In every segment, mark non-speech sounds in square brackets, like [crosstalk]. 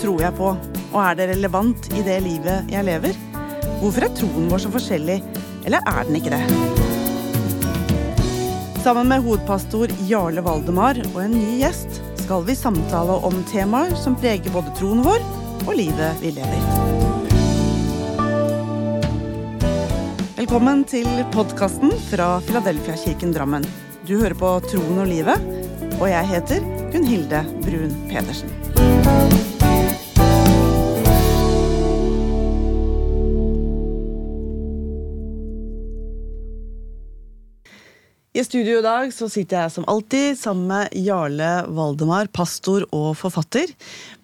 tror jeg på, og er det relevant i det livet jeg lever? Hvorfor er troen vår så forskjellig, eller er den ikke det? Sammen med hovedpastor Jarle Valdemar og en ny gjest skal vi samtale om temaer som preger både troen vår og livet vi lever. Velkommen til podkasten fra Filadelfia-kirken Drammen. Du hører på Troen og livet, og jeg heter Gunhilde Brun Pedersen. I studio i dag så sitter jeg som alltid sammen med Jarle Valdemar, pastor og forfatter.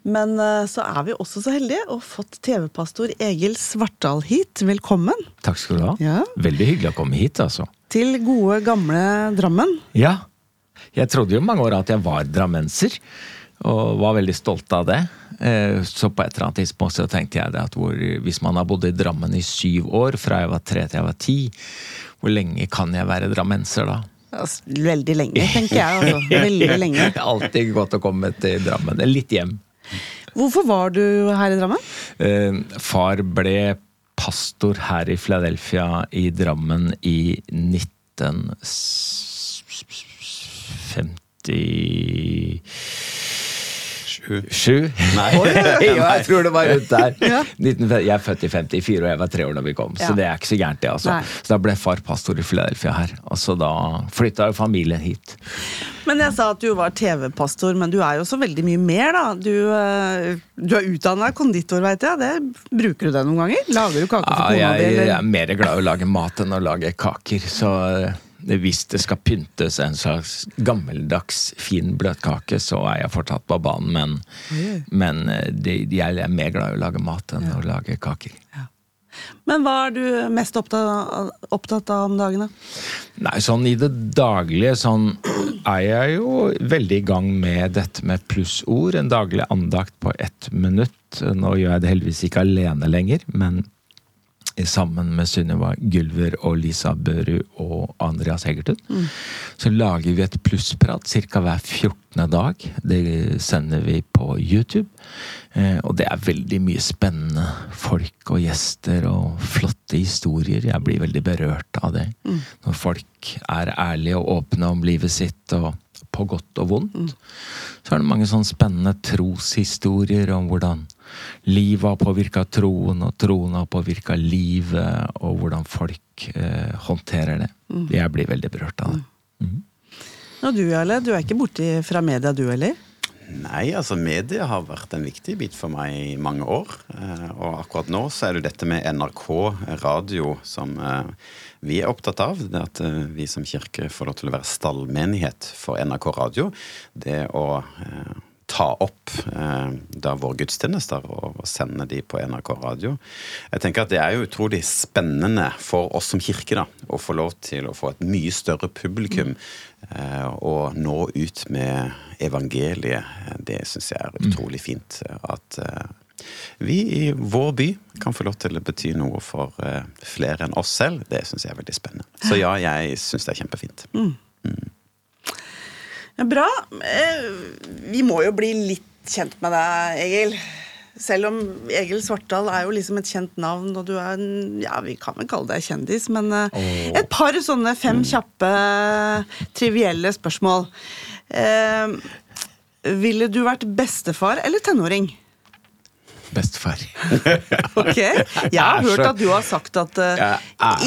Men eh, så er vi også så heldige og fått TV-pastor Egil Svartdal hit. Velkommen. Takk skal du ha. Ja. Veldig hyggelig å komme hit, altså. Til gode, gamle Drammen. Ja. Jeg trodde jo mange år at jeg var drammenser, og var veldig stolt av det. Eh, Så på et eller annet tidspunkt så tenkte jeg det at hvor, hvis man har bodd i Drammen i syv år, fra jeg var tre til jeg var ti, hvor lenge kan jeg være drammenser da? Altså, veldig lenge, tenker jeg. Altså. Veldig [laughs] lenge. Alltid godt å komme til Drammen. Litt hjem. Hvorfor var du her i Drammen? Eh, Far ble pastor her i Philadelphia i Drammen i 1950 Sju? Nei. jo, jeg [laughs] tror det var rundt der. Jeg er født i 54, og jeg var tre år da vi kom. Så det er ikke så gærent, det. altså. Nei. Så da ble far pastor i Philadelphia her. Og så da flytta familien hit. Men jeg sa at du var TV-pastor, men du er jo så veldig mye mer, da. Du, eh, du er utdanna konditor, veit jeg. Det, bruker du det noen ganger? Lager du kake for Ja, kona di, jeg, jeg er mer glad i å lage mat enn å lage kaker. Så eh, hvis det skal pyntes en slags gammeldags fin bløtkake, så er jeg fortsatt på banen. Men, men de, de er, jeg er mer glad i å lage mat enn å lage kaker. Men hva er du mest opptatt opptatt av om dagene? Nei, sånn i det daglige sånn er jeg jo veldig i gang med dette med plussord. En daglig andakt på ett minutt. Nå gjør jeg det heldigvis ikke alene lenger, men sammen med Sunniva Gylver og Lisa Børu og Andreas Hegertun. Så lager vi et plussprat ca. hver 14. dag. Det sender vi på YouTube. Eh, og det er veldig mye spennende folk og gjester og flotte historier. Jeg blir veldig berørt av det. Når folk er ærlige og åpne om livet sitt, og på godt og vondt. Så er det mange sånne spennende troshistorier om hvordan livet har påvirka troen, og troen har påvirka livet, og hvordan folk eh, håndterer det. Jeg blir veldig berørt av det. Og du, Jarle, du er ikke borte fra media, du heller? Nei, altså media har vært en viktig bit for meg i mange år. Eh, Og akkurat nå så er det dette med NRK radio som eh, vi er opptatt av. Det at eh, vi som kirke får lov til å være stallmenighet for NRK radio. Det å ta opp eh, da våre gudstjenester og, og sende de på NRK radio. Jeg tenker at Det er jo utrolig spennende for oss som kirke da, å få lov til å få et mye større publikum eh, og nå ut med evangeliet. Det syns jeg er utrolig fint. At eh, vi i vår by kan få lov til å bety noe for eh, flere enn oss selv. Det syns jeg er veldig spennende. Så ja, jeg syns det er kjempefint. Ja, bra. Eh, Vi må jo bli litt kjent med deg, Egil. Selv om Egil Svartdal er jo liksom et kjent navn, og du er en Ja, vi kan vel kalle deg kjendis, men oh. et par sånne fem kjappe, trivielle spørsmål. Eh, ville du vært bestefar eller tenåring? Bestefar. [laughs] Ok, Jeg har hørt at du har sagt at uh,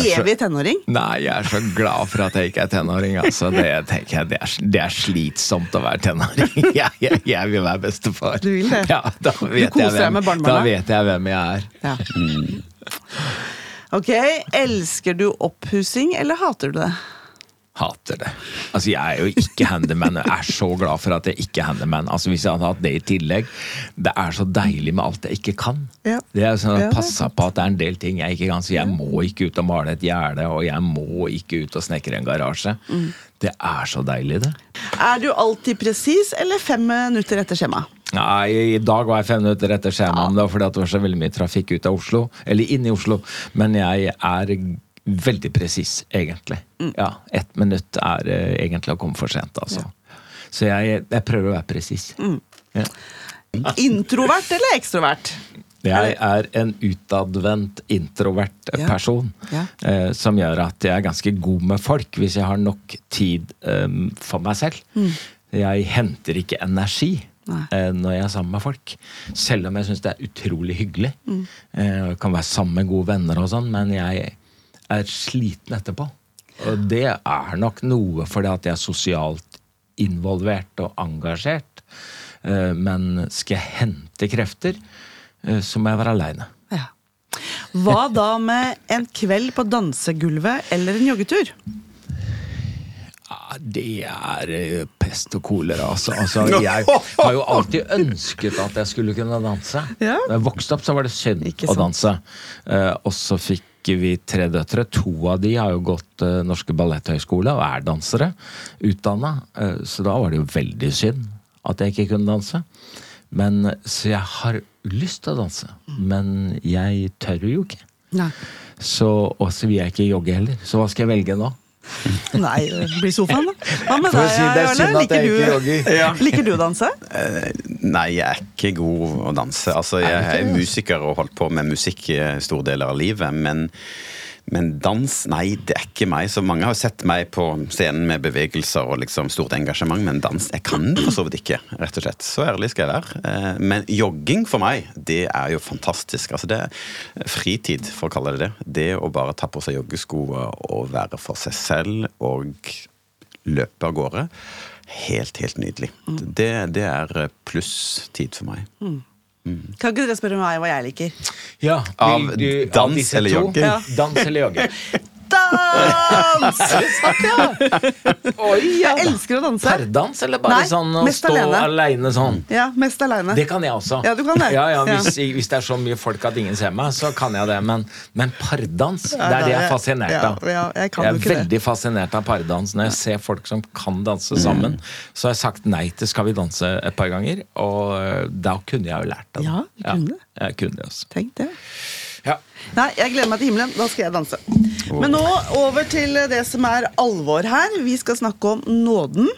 evig tenåring. Nei, jeg er så glad for at jeg ikke er tenåring. Altså. Det, tenker jeg, det, er, det er slitsomt å være tenåring. [laughs] Jeg, jeg, jeg vil være bestefar. Du vil det? Ja, da vet, jeg hvem, da vet jeg hvem jeg er. Ja. Ok, Elsker du oppussing, eller hater du det? Hater det. Altså, Jeg er jo ikke handyman, og jeg er så glad for at jeg ikke er handyman. Altså, Hvis jeg hadde hatt det i tillegg Det er så deilig med alt jeg ikke kan. Ja. Det er sånn Passa på at det er en del ting jeg ikke kan. Så jeg må ikke ut og male et gjerde, og jeg må ikke ut og snekre en garasje. Mm. Det er så deilig, det. Er du alltid presis, eller fem minutter etter skjema? Nei, I dag var jeg fem minutter etter skjema, men det var fordi at det var så veldig mye trafikk ut av Oslo. Eller inn i Oslo. Men jeg er veldig presis, egentlig. Mm. Ja, Ett minutt er uh, egentlig å komme for sent, altså. Så jeg, jeg prøver å være presis. Mm. Ja. Introvert eller ekstrovert? Jeg er en utadvendt, introvert Ja. person. Ja. Eh, som gjør at jeg er ganske god med folk hvis jeg har nok tid um, for meg selv. Jeg henter ikke energi Mm. Eh, når jeg er sammen med folk. Selv om jeg syns det er utrolig hyggelig. Mm. Eh, og kan være sammen med gode venner og sånn, men jeg er sliten etterpå. Og det er nok noe fordi at jeg er sosialt involvert og engasjert. Eh, men skal jeg hente krefter, eh, så må jeg være aleine. Ja. Hva [laughs] da med en kveld på dansegulvet eller en joggetur? Det er eh, pest og kolera, altså. altså. Jeg har jo alltid ønsket at jeg skulle kunne danse. Da jeg vokste opp, så var det synd å danse. Og så fikk vi tre døtre. To av de har jo gått uh, Norske balletthøgskole og er dansere. Utdanna. Uh, så da var det jo veldig synd at jeg ikke kunne danse. Men, så jeg har lyst til å danse, men jeg tør jo ikke. Nei. Så, og så vil jeg ikke jogge heller. Så hva skal jeg velge nå? Nei, det blir sofaen, da. Hva med deg, si det er Jarle? synd at jeg ikke Liker, du- liker du å danse? Nei, jeg er ikke god å danse. Altså, jeg er musiker og holdt på med musikk i store deler av livet, men, men dans, nei, det er ikke meg. Så mange har sett meg på scenen med bevegelser og liksom stort engasjement, men dans jeg kan for så vidt ikke, rett og slett. Så ærlig skal jeg være. Eh, Men jogging for meg, det er jo fantastisk. Altså, det er fritid, for å kalle det det. Det å bare ta på seg joggesko og være for seg selv og løpe av gårde. Helt, helt nydelig. Det, det er plusstid for meg. Kan ikke dere spørre meg hva jeg liker? Ja, Av vil du- [laughs] dans eller jogging? Ja. Dans eller jogging? Dans! [laughs] Oi, ja. Jeg elsker å danse. Pardans, eller bare Nei, sånn å stå alene. alene sånn? Ja, mest alene. Det kan jeg også. Ja, du kan det. Ja, ja, hvis, Ja. hvis det er så mye folk at ingen ser meg, så kan jeg det. Men, men pardans, Ja, det er det jeg er er- fascinert av. ja, jeg kan jeg er ikke det. veldig fascinert av pardans. Når jeg ser folk som kan danse sammen, så har jeg sagt nei til Skal vi danse et par ganger, og øh, da kunne jeg jo lært det. Ja, du kunne jeg kunne det også. Tenk det. Nei, jeg gleder meg til himmelen. Da skal jeg danse. Men nå over til det som er alvor her. Vi skal snakke om nåden.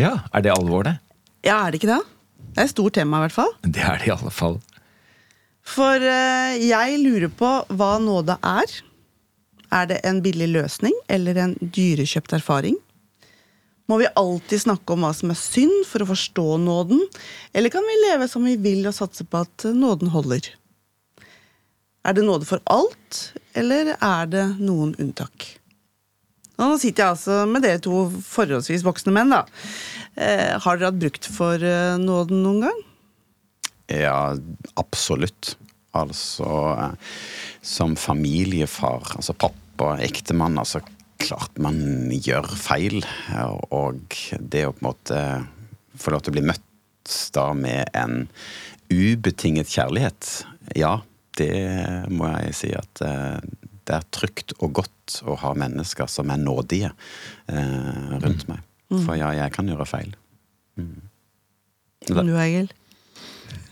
ja, er det alvor, det? Ja, er det ikke det? Det er et stort tema, i hvert fall. Det er det i alle fall. For eh, jeg lurer på hva nåde er. Er det en billig løsning eller en dyrekjøpt erfaring? Må vi alltid snakke om hva som er synd for å forstå nåden? Eller kan vi leve som vi vil og satse på at nåden holder? Er det nåde for alt, eller er det noen unntak? Nå sitter jeg altså med dere to forholdsvis voksne menn. da. Eh, har dere hatt brukt for eh, nåden noen gang? Ja, absolutt. Altså eh, som familiefar, altså pappa, ektemann, altså klart man gjør feil. Og det å på en måte få lov til å bli møtt da med en ubetinget kjærlighet, ja, det må jeg si at eh, det er trygt og godt å ha mennesker som er nådige eh, rundt meg. For ja, jeg kan gjøre feil. Du, Egil?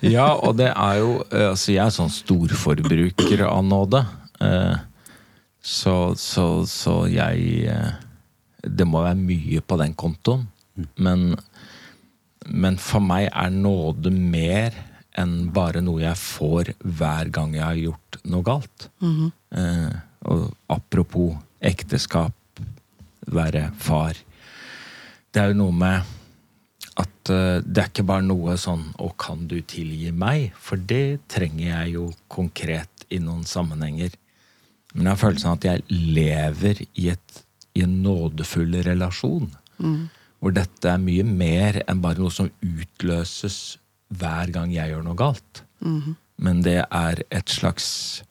Ja, og det er jo eh, Altså, jeg er sånn storforbruker av nåde. Eh, Så, så, så jeg eh, Det må være mye på den kontoen. Men, men for meg er nåde mer enn bare noe jeg får hver gang jeg har gjort noe galt. Eh, og apropos ekteskap, være far. Det er jo noe med at eh, det er ikke bare noe sånn 'Å, kan du tilgi meg?' For det trenger jeg jo konkret i noen sammenhenger. Men jeg har følelsen av at jeg lever i, et, i en nådefull relasjon. Hvor dette er mye mer enn bare noe som utløses hver gang jeg gjør noe galt. Men det er et slags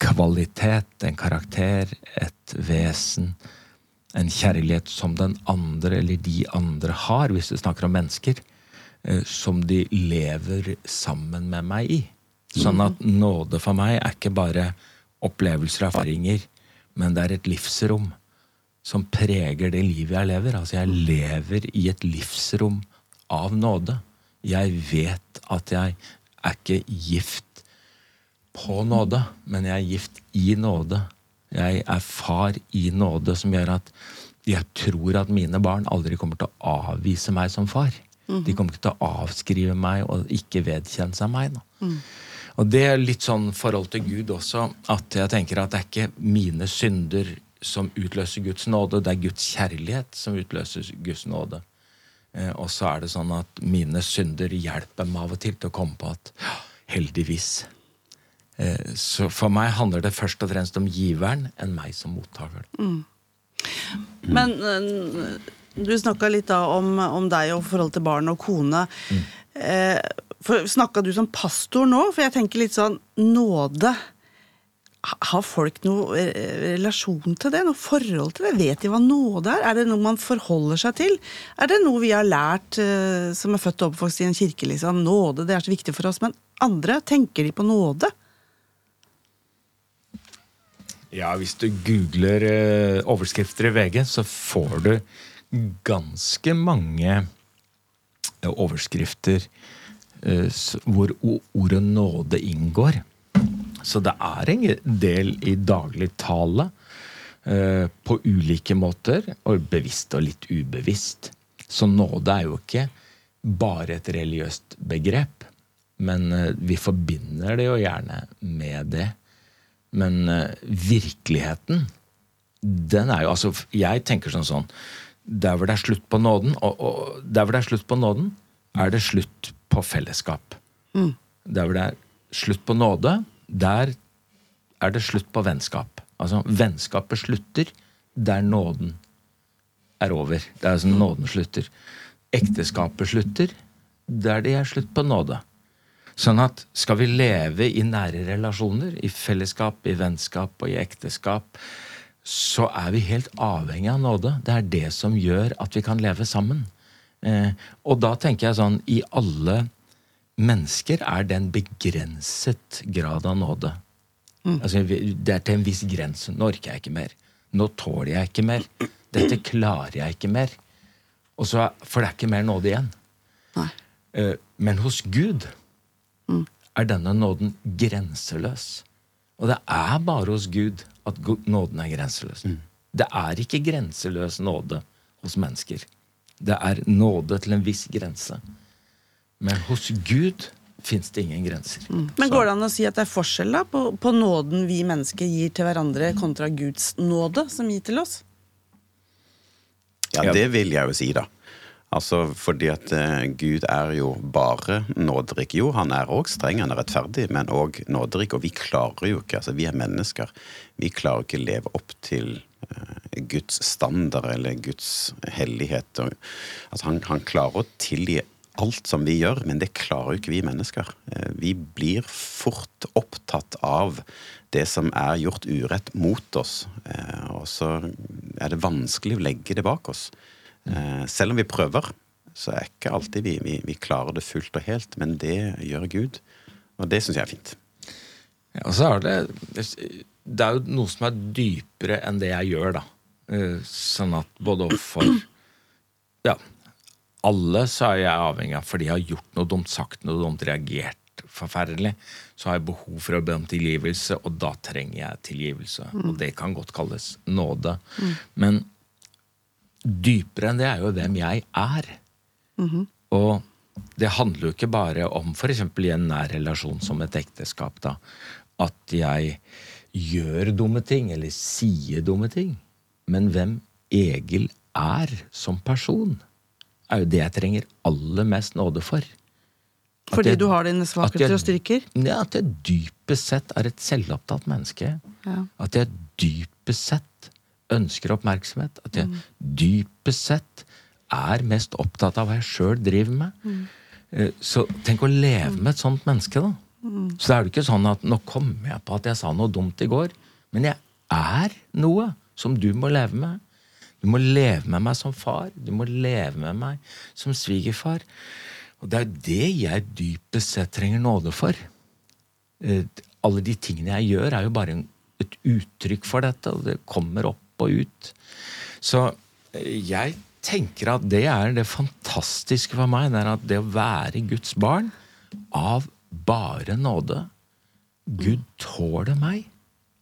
kvalitet, en karakter, et vesen, en kjærlighet som den andre eller de andre har, hvis du snakker om mennesker, eh, som de lever sammen med meg i. Sånn at nåde for meg er ikke bare opplevelser og erfaringer, men det er et livsrom som preger det livet jeg lever. Altså, jeg lever i et livsrom av nåde. Jeg vet at jeg er ikke gift på nåde, men jeg er gift i nåde. Jeg er far i nåde, som gjør at jeg tror at mine barn aldri kommer til å avvise meg som far. De kommer ikke til å avskrive meg og ikke vedkjenne seg meg. Mm. Og det er litt sånn forhold til Gud også, at jeg tenker at det er ikke mine synder som utløser Guds nåde, det er Guds kjærlighet som utløser Guds nåde. Eh, og så er det sånn at mine synder hjelper meg av og til til å komme på at heldigvis. Eh, så for meg handler det først og fremst om giveren enn meg som mottaker. Men øh, du snakka litt da om, om deg og forhold til barn og kone. Mm. Snakka du som pastor nå? For jeg tenker litt sånn nåde. Ha- Har folk noe eh, relasjon til det? Noe forhold til det? Vet de hva nåde er? Er det noe man forholder seg til? Er det noe vi har lært eh, som er født og oppvokst i en kirke? liksom? Nåde, det er så viktig for oss. Men andre, tenker de på nåde? Ja, hvis du googler eh, overskrifter i VG, så får du ganske mange overskrifter hvor ordet nåde inngår. Så det er en del i dagligtale uh, på ulike måter, og bevisst og litt ubevisst. Så nåde er jo ikke bare et religiøst begrep, men uh, vi forbinder det jo gjerne med det. Men uh, virkeligheten, den er jo altså Jeg tenker sånn sånn Der hvor det er slutt på nåden, og, og der hvor det er slutt på nåden, er det slutt på fellesskap. Der hvor det er slutt på nåde, der er det slutt på vennskap. Altså, vennskapet slutter der nåden er over. Det er altså nåden slutter. Ekteskapet slutter der det er slutt på nåde. Sånn at skal vi leve i nære relasjoner, i fellesskap, i vennskap og i ekteskap, så er vi helt avhengig av nåde. Det er det som gjør at vi kan leve sammen. Eh, og da tenker jeg sånn I alle mennesker er det en begrenset grad av nåde. Altså, det er til en viss grense. Nå orker jeg ikke mer. Nå tåler jeg ikke mer. Dette klarer jeg ikke mer. Og så, for det er ikke mer nåde igjen. Nei. Eh, Men hos Gud er denne nåden grenseløs. Og det er bare hos Gud at nåden er grenseløs. Det er ikke grenseløs nåde hos mennesker. Det er nåde til en viss grense. Men hos Gud fins det ingen grenser. Men går det an å si at det er forskjell da, på, på nåden vi mennesker gir til hverandre, kontra Guds nåde som gir til oss? Ja, det vil jeg jo si, da. Altså, fordi at eh, Gud er jo bare nåderik. Jo, han er òg streng, han er rettferdig, men òg nåderik. Og vi klarer jo ikke, altså vi er mennesker, vi klarer ikke leve opp til eh, Guds standard eller Guds hellighet. Og, altså, han, han klarer å tilgi alt som vi gjør, men det klarer jo ikke vi mennesker. Eh, vi blir fort opptatt av det som er gjort urett mot oss, eh, og så er det vanskelig å legge det bak oss. Eh, selv om vi prøver, så er ikke alltid vi, vi, vi klarer det fullt og helt, men det gjør Gud. Og det syns jeg er fint. Ja, og så er det Det er jo noe som er dypere enn det jeg gjør, da. Sånn at både for Ja, alle så er jeg avhengig av fordi jeg har gjort noe dumt, sagt noe dumt, reagert forferdelig, så har jeg behov for å be om tilgivelse, og da trenger jeg tilgivelse. Og det kan godt kalles nåde. Men dypere enn det er jo hvem jeg er. Og det handler jo ikke bare om f.eks. i en nær relasjon som et ekteskap, da, at jeg gjør dumme ting eller sier dumme ting. Men hvem Egil er som person, er jo det jeg trenger aller mest nåde for. At Fordi jeg- du har dine svakheter og styrker? Ja, At jeg dypest sett er et selvopptatt menneske. Ja. At jeg dypest sett ønsker oppmerksomhet. At jeg dypest sett er mest opptatt av hva jeg sjøl driver med. Mm. Så tenk å leve med et sånt menneske, da. Så er det ikke sånn at nå kom jeg på at jeg sa noe dumt i går, men jeg er noe som du må leve med. Du må leve med meg som far. Du må leve med meg som svigerfar. Og det er jo det jeg dypest sett trenger nåde for. Eh, Alle de tingene jeg gjør, er jo bare et uttrykk for dette, og det kommer opp og ut. Så eh, jeg tenker at det er det fantastiske for meg, det er at det å være Guds barn av bare nåde Gud tåler meg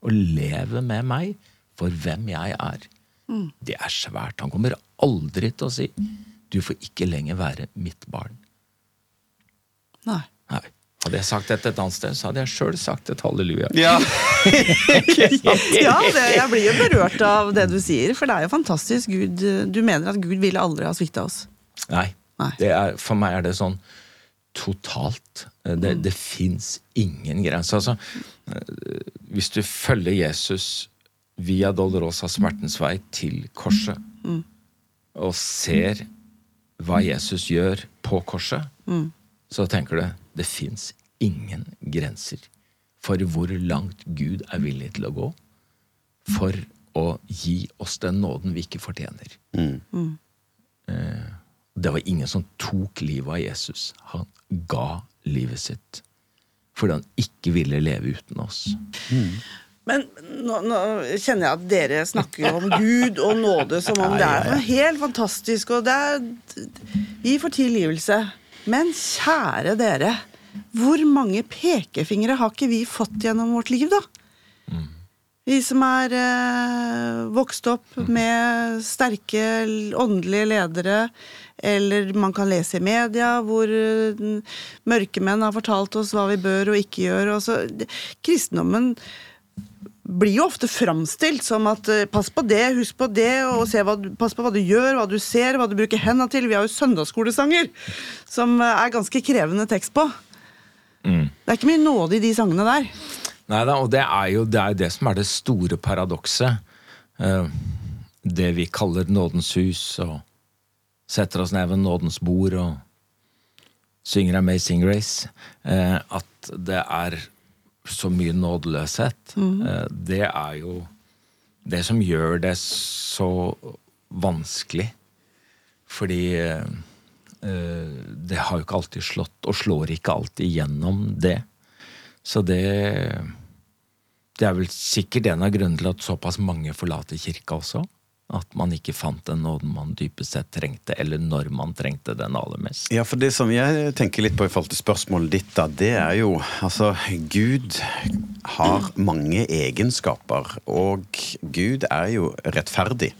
og lever med meg for hvem jeg er. Det er svært. Han kommer aldri til å si du får ikke lenger være mitt barn. Nei. Nei. Hadde jeg sagt dette et annet sted, så hadde jeg sjøl sagt et halleluja. Ja. [laughs] Ja, det, jeg blir jo berørt av det du sier, for det er jo fantastisk. Gud, du mener at Gud ville aldri ha svikta oss. Nei. Nei. Det er, for meg er det sånn totalt. Det, Mm. det fins ingen grense. Altså, eh, hvis du følger Jesus via Dolorosa smertens vei til korset, Mm. og ser hva Jesus gjør på korset, Mm. så tenker du det fins ingen grenser for hvor langt Gud er villig til å gå for å gi oss den nåden vi ikke fortjener. Mm. Det var ingen som tok livet av Jesus. Han ga livet sitt fordi han ikke ville leve uten oss. Men nå, nå kjenner jeg at dere snakker om Gud og nåde som om det er helt fantastisk, og det er Vi får tilgivelse. Men kjære dere, hvor mange pekefingre har ikke vi fått gjennom vårt liv, da? Vi som er eh, vokst opp med sterke åndelige ledere, eller man kan lese i media hvor eh, mørkemenn har fortalt oss hva vi bør og ikke gjør. Og så, kristendommen blir jo ofte framstilt som at eh, pass på det, husk på det, og du, pass på hva du gjør, hva du ser, hva du bruker henda til. Vi har jo søndagsskolesanger som eh, er ganske krevende tekst på. Det er ikke mye nåde i de sangene der. Nei da, og det er jo det, er det som er det store paradokset. Eh, det vi kaller nådens hus, og setter oss ned ved nådens bord og synger Amazing Grace. At det er så mye nådeløshet. Eh, det er jo det som gjør det så vanskelig. Fordi eh, eh, det har jo ikke alltid slått, og slår ikke alltid gjennom det. Så det Det er vel sikkert en av grunnene til at såpass mange forlater kirka også. At man ikke fant den nåden man dypest sett trengte, eller når man trengte den aller mest. Ja, for det som jeg tenker litt på i forhold til spørsmålet ditt, da, det er jo Altså, Gud har mange egenskaper, og Gud er jo rettferdig.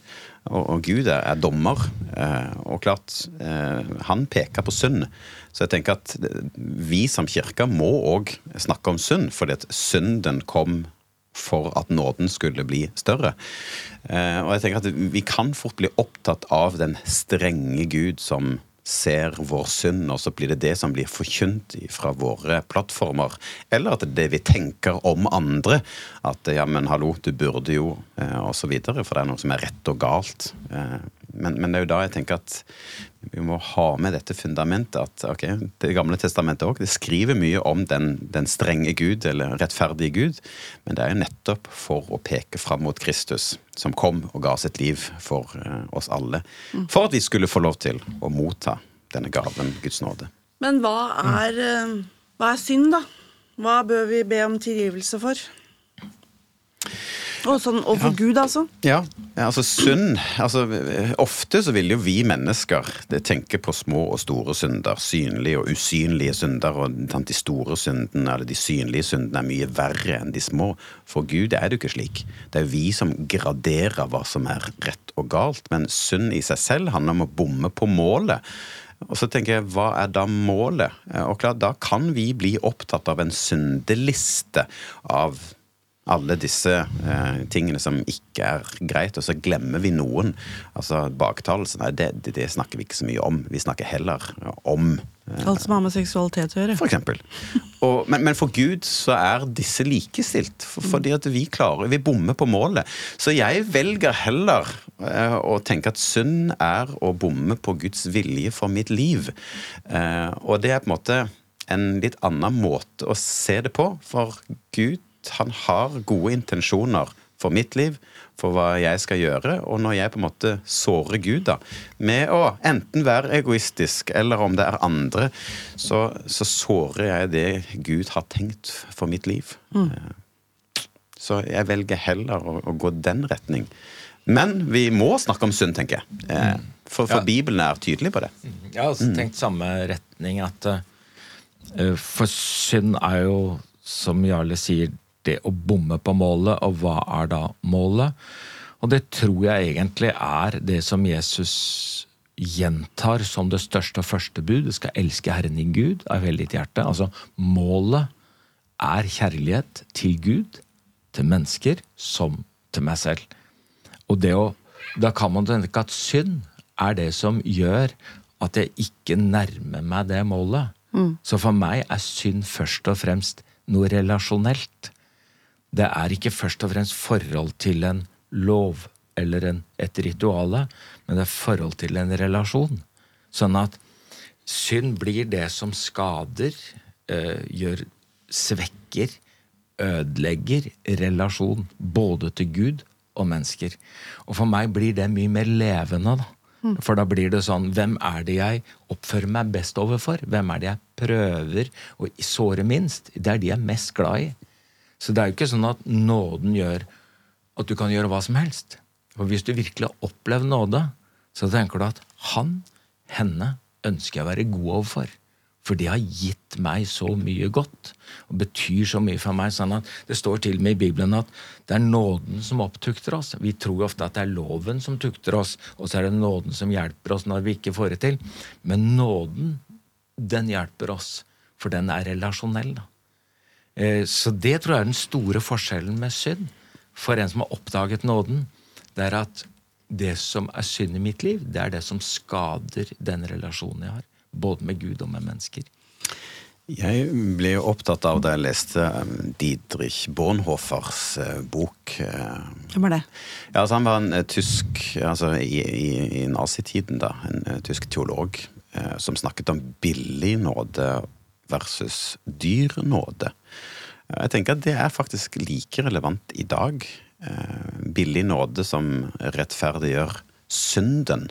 Og, Gud er dommer. Eh, og klart, eh, han peker på synd. Så jeg tenker at vi som kirke må òg snakke om synd, fordi at synden kom for at nåden skulle bli større. Eh, og jeg tenker at Vi kan fort bli opptatt av den strenge Gud som ser vår synd, og så blir det det som blir forkynt fra våre plattformer. Eller at det det vi tenker om andre. At ja, men hallo, du burde jo, eh, og så videre. For det er noe som er rett og galt. Eh, men, men det er jo da jeg tenker at vi må ha med dette fundamentet at okay, Det gamle testamentet også, det skriver mye om den, den strenge Gud, eller rettferdige Gud, men det er jo nettopp for å peke fram mot Kristus, som kom og ga sitt liv for eh, oss alle. For at vi skulle få lov til å motta denne gaven, Guds nåde. Men hva er, eh, hva er synd, da? Hva bør vi be om tilgivelse for? Og sånn overfor Gud, altså? Ja, altså synd altså, Ofte så vil jo vi mennesker tenke på små og store synder. Synlige og usynlige synder. Og de store syndene eller de synlige syndene er mye verre enn de små. For Gud er det jo ikke slik. Det er vi som graderer hva som er rett og galt. Men synd i seg selv handler om å bomme på målet. Og så tenker jeg, hva er da målet? Og klart, Da kan vi bli opptatt av en syndeliste av alle disse eh, tingene som ikke er greit, og så glemmer vi noen. Altså Baktalelse, nei, det, det, det snakker vi ikke så mye om. Vi snakker heller om eh, Alt som har med seksualitet å gjøre. for eksempel. Og, men, men for Gud så er disse likestilt, for, fordi at vi klarer, vi bommer på målet. Så jeg velger heller eh, å tenke at synd er å bomme på Guds vilje for mitt liv. Eh, og det er på en måte en litt annen måte å se det på, for Gud han har gode intensjoner for mitt liv, for hva jeg skal gjøre. Og når jeg på en måte sårer Gud da, med å enten være egoistisk, eller om det er andre, så, så sårer jeg det Gud har tenkt for mitt liv. Mm. Så jeg velger heller å, å gå den retning. Men vi må snakke om synd, tenker jeg. Eh, For, for Ja. Bibelen er tydelig på det. Jeg har også tenkt samme retning at uh, For synd er jo, som Jarle sier, det å bomme på målet, og hva er da målet? Og det tror jeg egentlig er det som Jesus gjentar som det største og første bud du skal elske Herren din Gud av hele ditt hjerte. Altså målet er kjærlighet til Gud, til mennesker, som til meg selv. Og det å, da kan man tenke at synd er det som gjør at jeg ikke nærmer meg det målet. Mm. Så for meg er synd først og fremst noe relasjonelt. Det er ikke først og fremst forhold til en lov eller en, et rituale, men det er forhold til en relasjon. Sånn at synd blir det som skader, øh, gjør svekker, ødelegger relasjon både til Gud og mennesker. Og for meg blir det mye mer levende, da. Mm. For da blir det sånn Hvem er det jeg oppfører meg best overfor? Hvem er det jeg prøver å såre minst? Det er de jeg er mest glad i. Så det er jo ikke sånn at nåden gjør at du kan gjøre hva som helst. For hvis du virkelig har opplevd nåde, så tenker du at han, henne, ønsker jeg å være god overfor. For de har gitt meg så mye godt og betyr så mye for meg. sånn at Det står til og med i Bibelen at det er nåden som opptukter oss. Vi tror ofte at det er loven som tukter oss, og så er det nåden som hjelper oss når vi ikke får det til. Men nåden, den hjelper oss, for den er relasjonell. da. Eh, så det tror jeg er den store forskjellen med synd. For en som har oppdaget nåden, det er at det som er synd i mitt liv, det er det som skader den relasjonen jeg har både med Gud og med mennesker. Jeg ble opptatt av da jeg leste Didrich Dietrich Bornhofers uh, bok. Uh, Hvem var det? Ja, altså Han var en tysk altså i, i, i nazitiden, da. En tysk teolog som snakket om billig nåde versus dyr nåde. Jeg tenker at det er faktisk like relevant i dag. Billig nåde som rettferdiggjør synden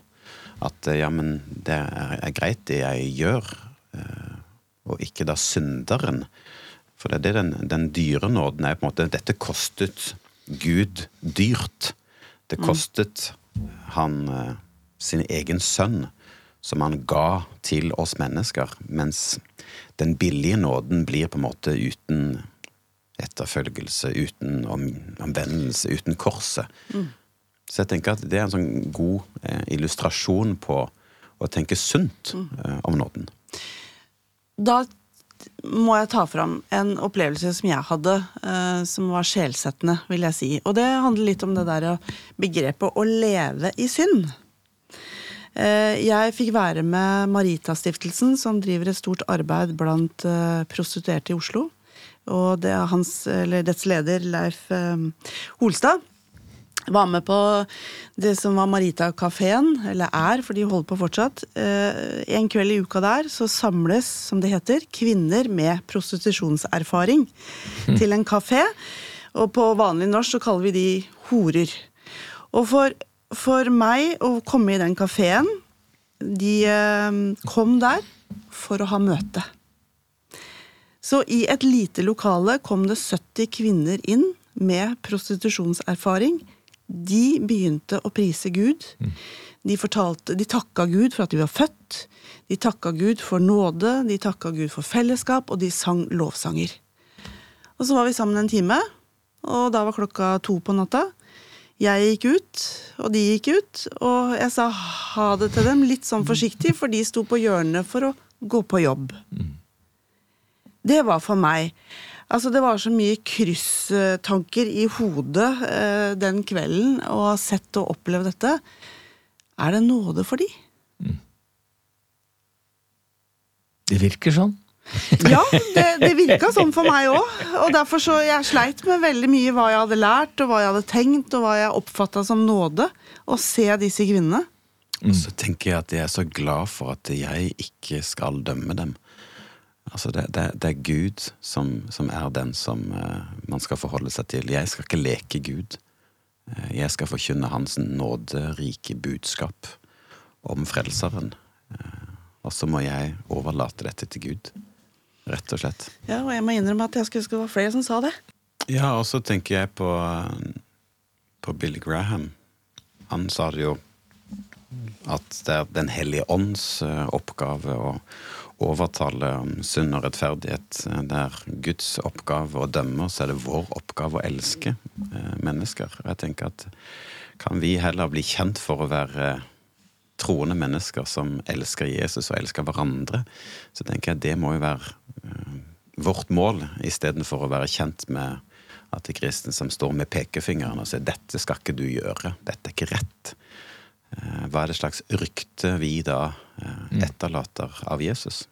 at eh, ja, men det er greit, det jeg gjør, eh, og ikke da synderen. For det er den, den dyre nåden er. på en måte, Dette kostet Gud dyrt. Det kostet han eh, sin egen sønn, som han ga til oss mennesker. Mens den billige nåden blir på en måte uten etterfølgelse, uten omvendelse, uten korset. Mm. Så jeg tenker at det er en sånn god eh, illustrasjon på å tenke sunt eh, om nåden. Da må jeg ta fram en opplevelse som jeg hadde, eh, som var sjelsettende, vil jeg si. Og det handler litt om det der begrepet å leve i synd. Eh, jeg fikk være med Maritastiftelsen, som driver et stort arbeid blant eh, prostituerte i Oslo. Og det er hans, eller dets leder, Leif eh, Holstad var med på det som var Marita-kafeen, eller er, for de holder på fortsatt. En kveld i uka der så samles, som det heter, kvinner med prostitusjonserfaring mm. til en kafé. Og på vanlig norsk så kaller vi de horer. Og for, for meg å komme i den kafeen De eh, kom der for å ha møte. Så i et lite lokale kom det 70 kvinner inn med prostitusjonserfaring de begynte å prise Gud. De, fortalte, de takka Gud for at de var født. De takka Gud for nåde, de takka Gud for fellesskap, og de sang lovsanger. Og så var vi sammen en time, og da var klokka to på natta. Jeg gikk ut, og de gikk ut, og jeg sa ha det til dem litt sånn forsiktig, for de sto på hjørnet for å gå på jobb. Det var for meg Altså, det var så mye krysstanker i hodet eh, den kvelden, å ha sett og opplevd dette. Er det nåde for de? Mm. Det virker sånn. [laughs] ja, det, det virka sånn for meg òg. Og derfor så jeg sleit med veldig mye hva jeg hadde lært, og hva jeg hadde tenkt, og hva jeg oppfatta som nåde. Å se disse kvinnene. Mm. Så tenker jeg at jeg er så glad for at jeg ikke skal dømme dem. Altså det, det, det, er Gud som, som er den som uh, man skal forholde seg til. Jeg skal ikke leke Gud. Uh, jeg skal forkynne Hans nåderike budskap om Frelseren. Uh, og så må jeg overlate dette til Gud. Rett og slett. Ja, og jeg må innrømme at jeg skulle huske det var flere som sa det. Ja, og så tenker jeg på, på Bill Graham. Han sa det jo at det er Den hellige ånds oppgave å overtale om sunn og rettferdighet. Det er Guds oppgave å dømme, så er det vår oppgave å elske eh, mennesker. Og jeg tenker at kan vi heller bli kjent for å være troende mennesker som elsker Jesus og elsker hverandre, så tenker jeg det må jo være uh, vårt mål, istedenfor å være kjent med at det er kristne som står med pekefingeren og sier 'dette skal ikke du gjøre', 'dette er ikke rett'. Uh, hva er det slags rykte vi da uh, etterlater av Jesus?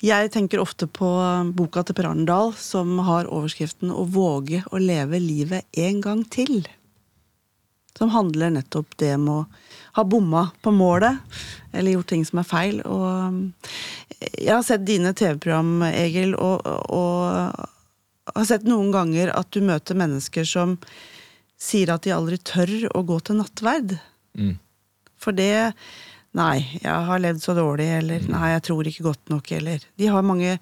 Jeg tenker ofte på boka til Per Arendal, som har overskriften 'Å våge å leve livet en gang til'. Som handler nettopp det med å ha bomma på målet, eller gjort ting som er feil. Og jeg har sett dine TV-program, Egil, og, og, har sett noen ganger at du møter mennesker som sier at de aldri tør å gå til nattverd. Mm. For det Nei, jeg har levd så dårlig, eller nei, jeg tror ikke godt nok, eller De har mange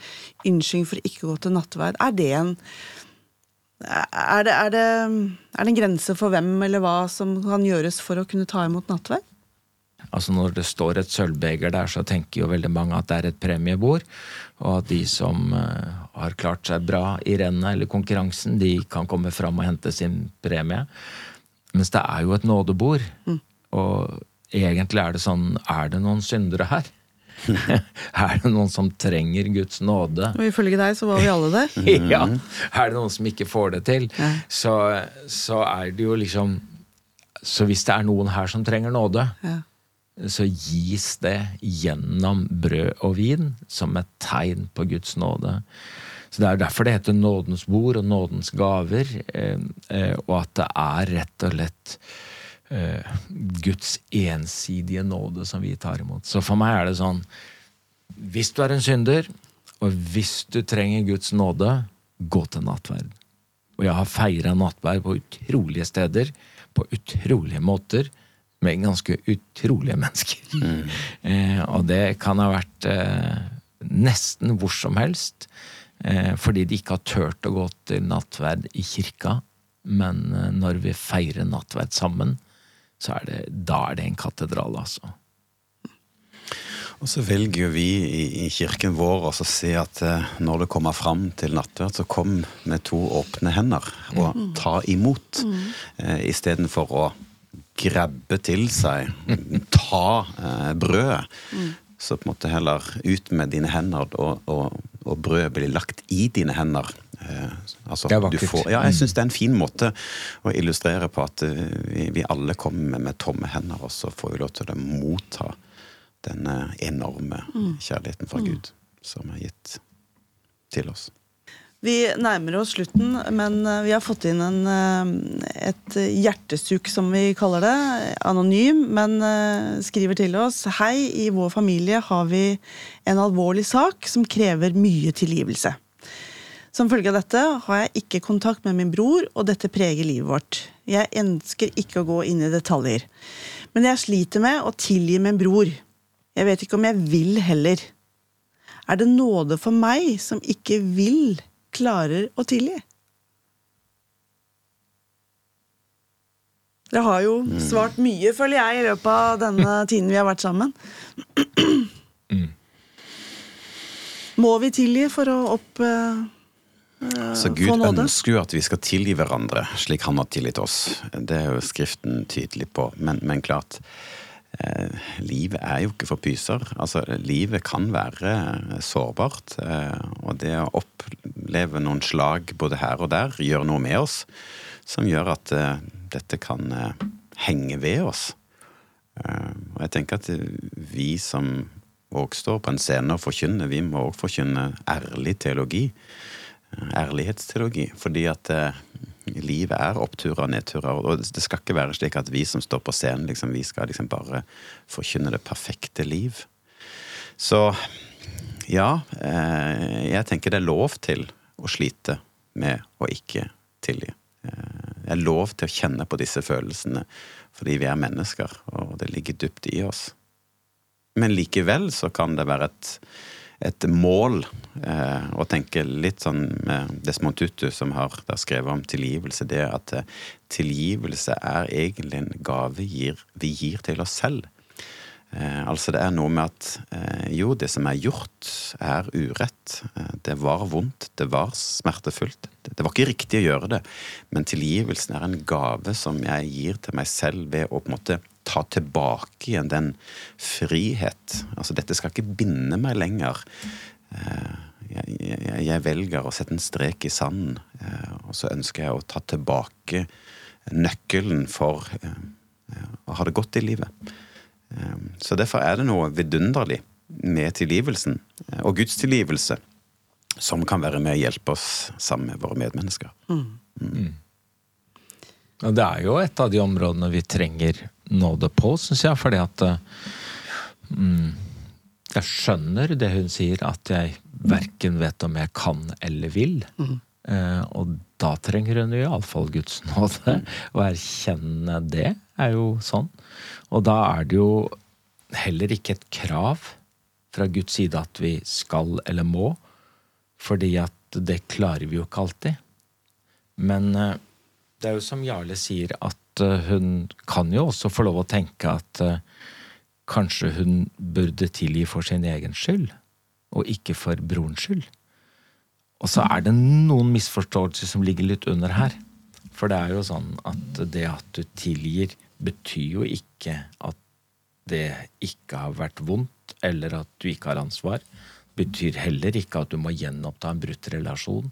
unnskyldninger for ikke å gå til nattverd. Er det en er det, er, det, er det en grense for hvem eller hva som kan gjøres for å kunne ta imot nattverd? Altså Når det står et sølvbeger der, så tenker jo veldig mange at det er et premiebord, og at de som uh, har klart seg bra i rennet eller konkurransen, de kan komme fram og hente sin premie. Mens det er jo et nådebord. Mm. Og egentlig er det sånn Er det noen syndere her? [laughs] er det noen som trenger Guds nåde? Og ifølge deg så var vi alle det. [laughs] ja. Er det noen som ikke får det til, Ja. så, så er det jo liksom Så hvis det er noen her som trenger nåde, Ja. så gis det gjennom brød og vin som et tegn på Guds nåde. Så Det er derfor det heter nådens bord og nådens gaver, eh, eh, og at det er rett og lett Guds ensidige nåde som vi tar imot. Så for meg er det sånn Hvis du er en synder, og hvis du trenger Guds nåde, gå til nattverd. Og jeg har feira nattverd på utrolige steder, på utrolige måter, med ganske utrolige [laughs] mennesker. Eh, og det kan ha vært eh, nesten hvor som helst, eh, fordi de ikke har turt å gå til nattverd i kirka. Men eh, når vi feirer nattverd sammen, så er det, da er det en katedral, altså. Og så velger jo vi i, i kirken vår å se at eh, når det kommer fram til nattverd, så kom med to åpne hender og ta imot. Eh, Istedenfor å grabbe til seg, ta eh, brødet. Så på en måte heller ut med dine hender, og, og, og brødet blir lagt i dine hender. Eh, altså, Det er du vakkert. får- ja, jeg syns det er en fin måte å illustrere på at eh, vi, vi alle kommer med, tomme hender, og så får vi lov til å motta denne enorme kjærligheten fra Gud som er gitt til oss. Vi nærmer oss slutten, men eh, vi har fått inn en, eh, et hjertesuk, som vi kaller det. Anonym, men eh, skriver til oss. Hei, i vår familie har vi en alvorlig sak som krever mye tilgivelse. Som følge av dette har jeg ikke kontakt med min bror, og dette preger livet vårt. Jeg ønsker ikke å gå inn i detaljer. Men jeg sliter med å tilgi min bror. Jeg vet ikke om jeg vil heller. Er det nåde for meg som ikke vil, klarer å tilgi? Dere har jo svart mye, føler jeg, i løpet av denne tiden vi har vært sammen. Må vi tilgi for å opp... eh, Så Gud ønsker jo at vi skal tilgi hverandre slik han har tilgitt oss. Det er jo Skriften tydelig på. Men, men klart, eh, livet er jo ikke for pyser. Altså, livet kan være sårbart. Eh, og det å oppleve noen slag både her og der gjør noe med oss som gjør at eh, dette kan eh, henge ved oss. Eh, og jeg tenker at vi som òg står på en scene og forkynner, vi må òg forkynne ærlig teologi. Ærlighetsteologi. Fordi at eh, livet er oppturer og nedturer. Og det skal ikke være slik at vi som står på scenen, liksom, vi skal liksom bare forkynne det perfekte liv. Så ja, eh, jeg tenker det er lov til å slite med å ikke tilgi. Eh, Det er lov til å kjenne på disse følelsene fordi vi er mennesker, og det ligger dypt i oss. Men likevel så kan det være et, et mål eh, å tenke litt sånn med Desmond Tutu, som har skrevet om tilgivelse, det at eh, tilgivelse er egentlig en gave gir, vi gir til oss selv. Eh, altså det er noe med at eh, jo, det som er gjort, er urett. Eh, det var vondt, det var smertefullt. Det, det var ikke riktig å gjøre det, men tilgivelsen er en gave som jeg gir til meg selv ved å på en måte ta tilbake igjen den frihet. Altså, dette skal ikke binde meg lenger. Eh, jeg, jeg, jeg velger å sette en strek i sanden, eh, og så ønsker jeg å ta tilbake nøkkelen for eh, å ha det godt i livet. Så derfor er det noe vidunderlig med tilgivelsen, og Guds tilgivelse, som kan være med å hjelpe oss sammen med våre medmennesker. Mm. Mm. Og det er jo et av de områdene vi trenger nåde på, syns jeg, fordi at mm, Jeg skjønner det hun sier, at jeg verken vet om jeg kan eller vil. Mm. Eh, og da trenger hun iallfall Guds nåde. Å erkjenne det er jo sånn. Og da er det jo heller ikke et krav fra Guds side at vi skal eller må, fordi at det klarer vi jo ikke alltid. Men eh, det er jo som Jarle sier, at eh, hun kan jo også få lov å tenke at uh, kanskje hun burde tilgi for sin egen skyld, og ikke for brorens skyld. Og så er det noen misforståelser som ligger litt under her. For det er jo sånn at det at du tilgir, betyr jo ikke at det ikke har vært vondt, eller at du ikke har ansvar. Betyr heller ikke at du må gjenoppta en brutt relasjon.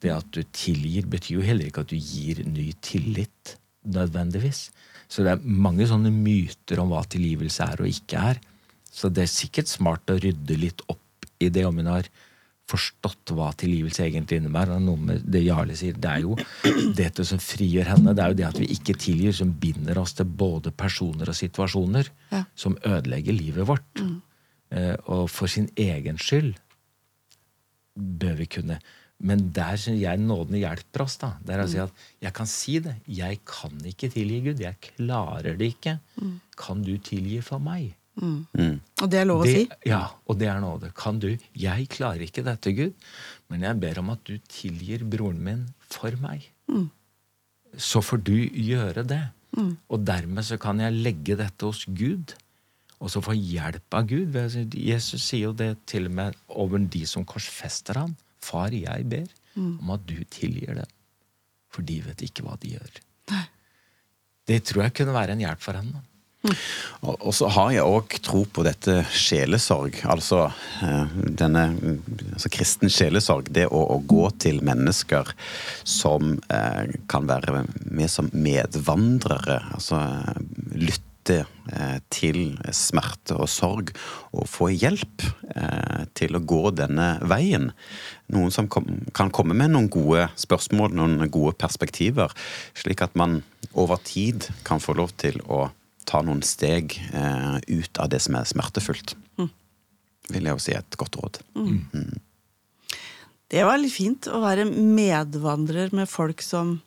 Det at du tilgir, betyr jo heller ikke at du gir ny tillit, nødvendigvis. Så det er mange sånne myter om hva tilgivelse er og ikke er. Så det er sikkert smart å rydde litt opp i det om hun har forstått hva tilgivelse egentlig innebærer. Det Jarle sier, Det er jo dette som frigjør henne. Det er jo det at vi ikke tilgir, som binder oss til både personer og situasjoner. Ja. Som ødelegger livet vårt. Mm. Eh, og for sin egen skyld bør vi kunne men der syns jeg nåden hjelper oss. da. Der å si at Jeg kan si det. Jeg kan ikke tilgi Gud. Jeg klarer det ikke. Mm. Kan du tilgi for meg? Mm. Mm. Og det er lov å si? Ja, og det er nåde. Kan du? Jeg klarer ikke dette, Gud, men jeg ber om at du tilgir broren min for meg. Mm. Så får du gjøre det. Mm. Og dermed så kan jeg legge dette hos Gud. Og så få hjelp av Gud. Jesus sier jo det til og med over de som korsfester han. Far, jeg ber mm. om at du tilgir dem, for de vet ikke hva de gjør. Det tror jeg kunne være en hjelp for henne. Mm. Og så har jeg òg tro på dette sjelesorg. Altså eh, denne altså kristen sjelesorg. Det å, å gå til mennesker som eh, kan være med som medvandrere. Altså lytte lytte eh, til smerte og sorg og få hjelp eh, til å gå denne veien. Noen som kan komme med noen gode spørsmål, noen gode perspektiver, slik at man over tid kan få lov til å ta noen steg eh, ut av det som er smertefullt. Mm. Vil jeg jo si er et godt råd. Mm. Mm. Det var litt fint å være medvandrer med folk som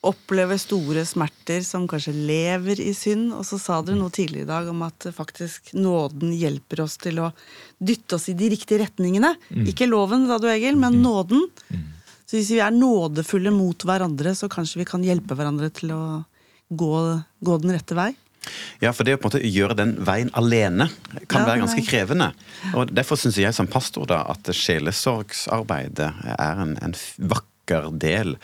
opplever store smerter, som kanskje lever i synd. Og så sa dere noe tidligere i dag om at faktisk nåden hjelper oss til å dytte oss i de riktige retningene. Mm. Ikke loven, sa du, Egil, men mm. nåden. Mm. Så hvis vi er nådefulle mot hverandre, så kanskje vi kan hjelpe hverandre til å gå, gå den rette vei. Ja, for det å på en måte gjøre den veien alene kan ja, være ganske krevende. Og Derfor syns jeg som pastor da at sjelesorgsarbeidet er en, en vakker del.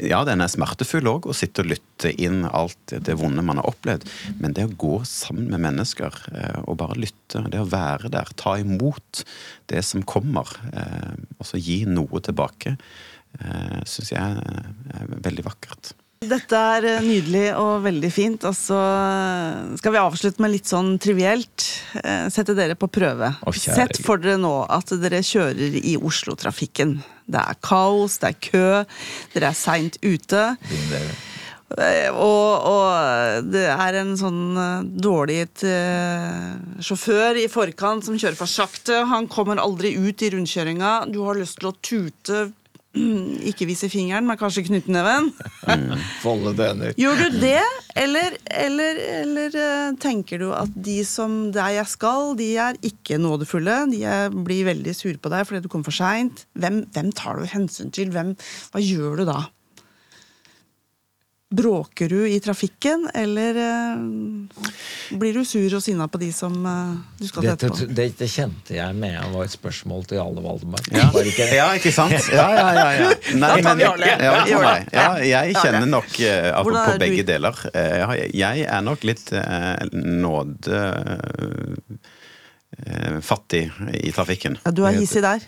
Ja, den er smertefull òg, å sitte og lytte inn alt det vonde man har opplevd. Men det å gå sammen med mennesker eh, og bare lytte, det å være der, ta imot det som kommer, eh, og så gi noe tilbake, eh, syns jeg er veldig vakkert. Dette er eh, nydelig og veldig fint. Og så skal vi avslutte med litt sånn trivielt. Eh, sette dere på prøve. Oh, Sett for dere nå at dere kjører i Oslo-trafikken. Det er kaos, det er kø, dere er seint ute. Eh, og, og, det er en sånn dårlig sjåfør i forkant som kjører for sakte. Han kommer aldri ut i rundkjøringa. Du har lyst til å tute [clears throat] ikke vise fingeren, men kanskje knyttneven. Mm. Folde tenner. Gjør du det, eller, eller, eller, eh, tenker du at de som der jeg skal, de er ikke nådefulle? De er, blir veldig sure på deg fordi du kommer for seint. Hvem, hvem, tar du hensyn til? Hvem, hva gjør du da? Bråker du i trafikken, eller eh, blir du sur og sinna på de som eh, du skal Dette, tette på? det, det kjente jeg med var et spørsmål til Jarle Valdemar. Ja. Ikke ja, ikke sant? [laughs] Ja, ja, ja. ja. [laughs] Nei, men-. Ja, jeg kjenner nok eh, Apropos begge deler. eh, Jeg er nok litt eh, nåde eh, fattig i trafikken. Ja, du er hissig der.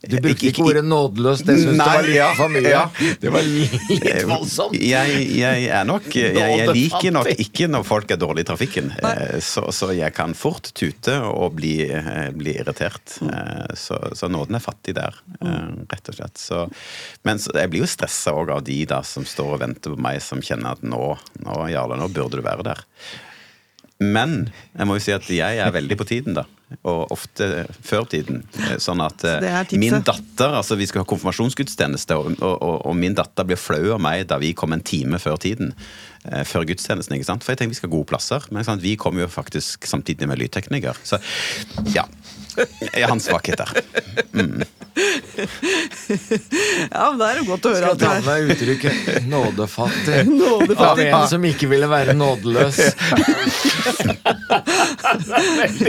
Du brukte ikke ordet nådeløs, det syns du var litt ja, for mye. ja. Det var litt Eh, voldsomt. Jeg, jeg er nok Jeg, jeg liker nok ikke når folk er dårlige i trafikken. eh, Så, så jeg kan fort tute og bli, eh, bli irritert. Eh, Så, så nåden er fattig der, eh, rett og slett. Så, men så, jeg blir jo stressa òg av de da som står og venter på meg, som kjenner at nå, nå Jarle, nå burde du være der. Men jeg må jo si at jeg er veldig på tiden, da. Og ofte før tiden. Eh, Sånn at eh, Så tipset. min datter altså Vi skal ha konfirmasjonsgudstjeneste, og, og, og, og min datter blir flau av meg da vi kom en time før tiden. eh, Før gudstjenesten, ikke sant? For jeg tenker vi skal ha gode plasser. Men sant? vi kom jo faktisk samtidig med lydtekniker. Så ja. Jeg hans en svakhet der. Ja, men det er jo godt å høre Skal ta er med uttrykket nådefattig [laughs] av en som ikke ville være nådeløs. [laughs]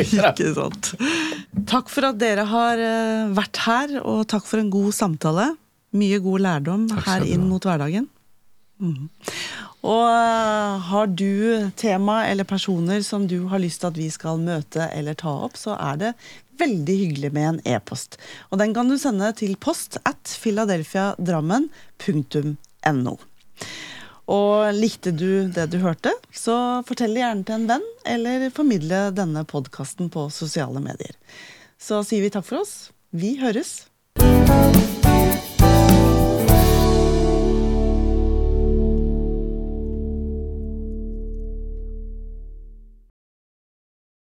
Ikke sant. Takk for at dere har eh, vært her, og takk for en god samtale. Mye god lærdom her inn mot hverdagen. Mm. Og eh, har du tema eller personer som du har lyst til at vi skal møte eller ta opp, så er det veldig hyggelig med en e-post. Og den kan du sende til post at philadelphiadrammen.no. Og likte du det du hørte, så fortell gjerne til en venn, eller formidle denne podkasten på sosiale medier. Så sier vi takk for oss. Vi høres.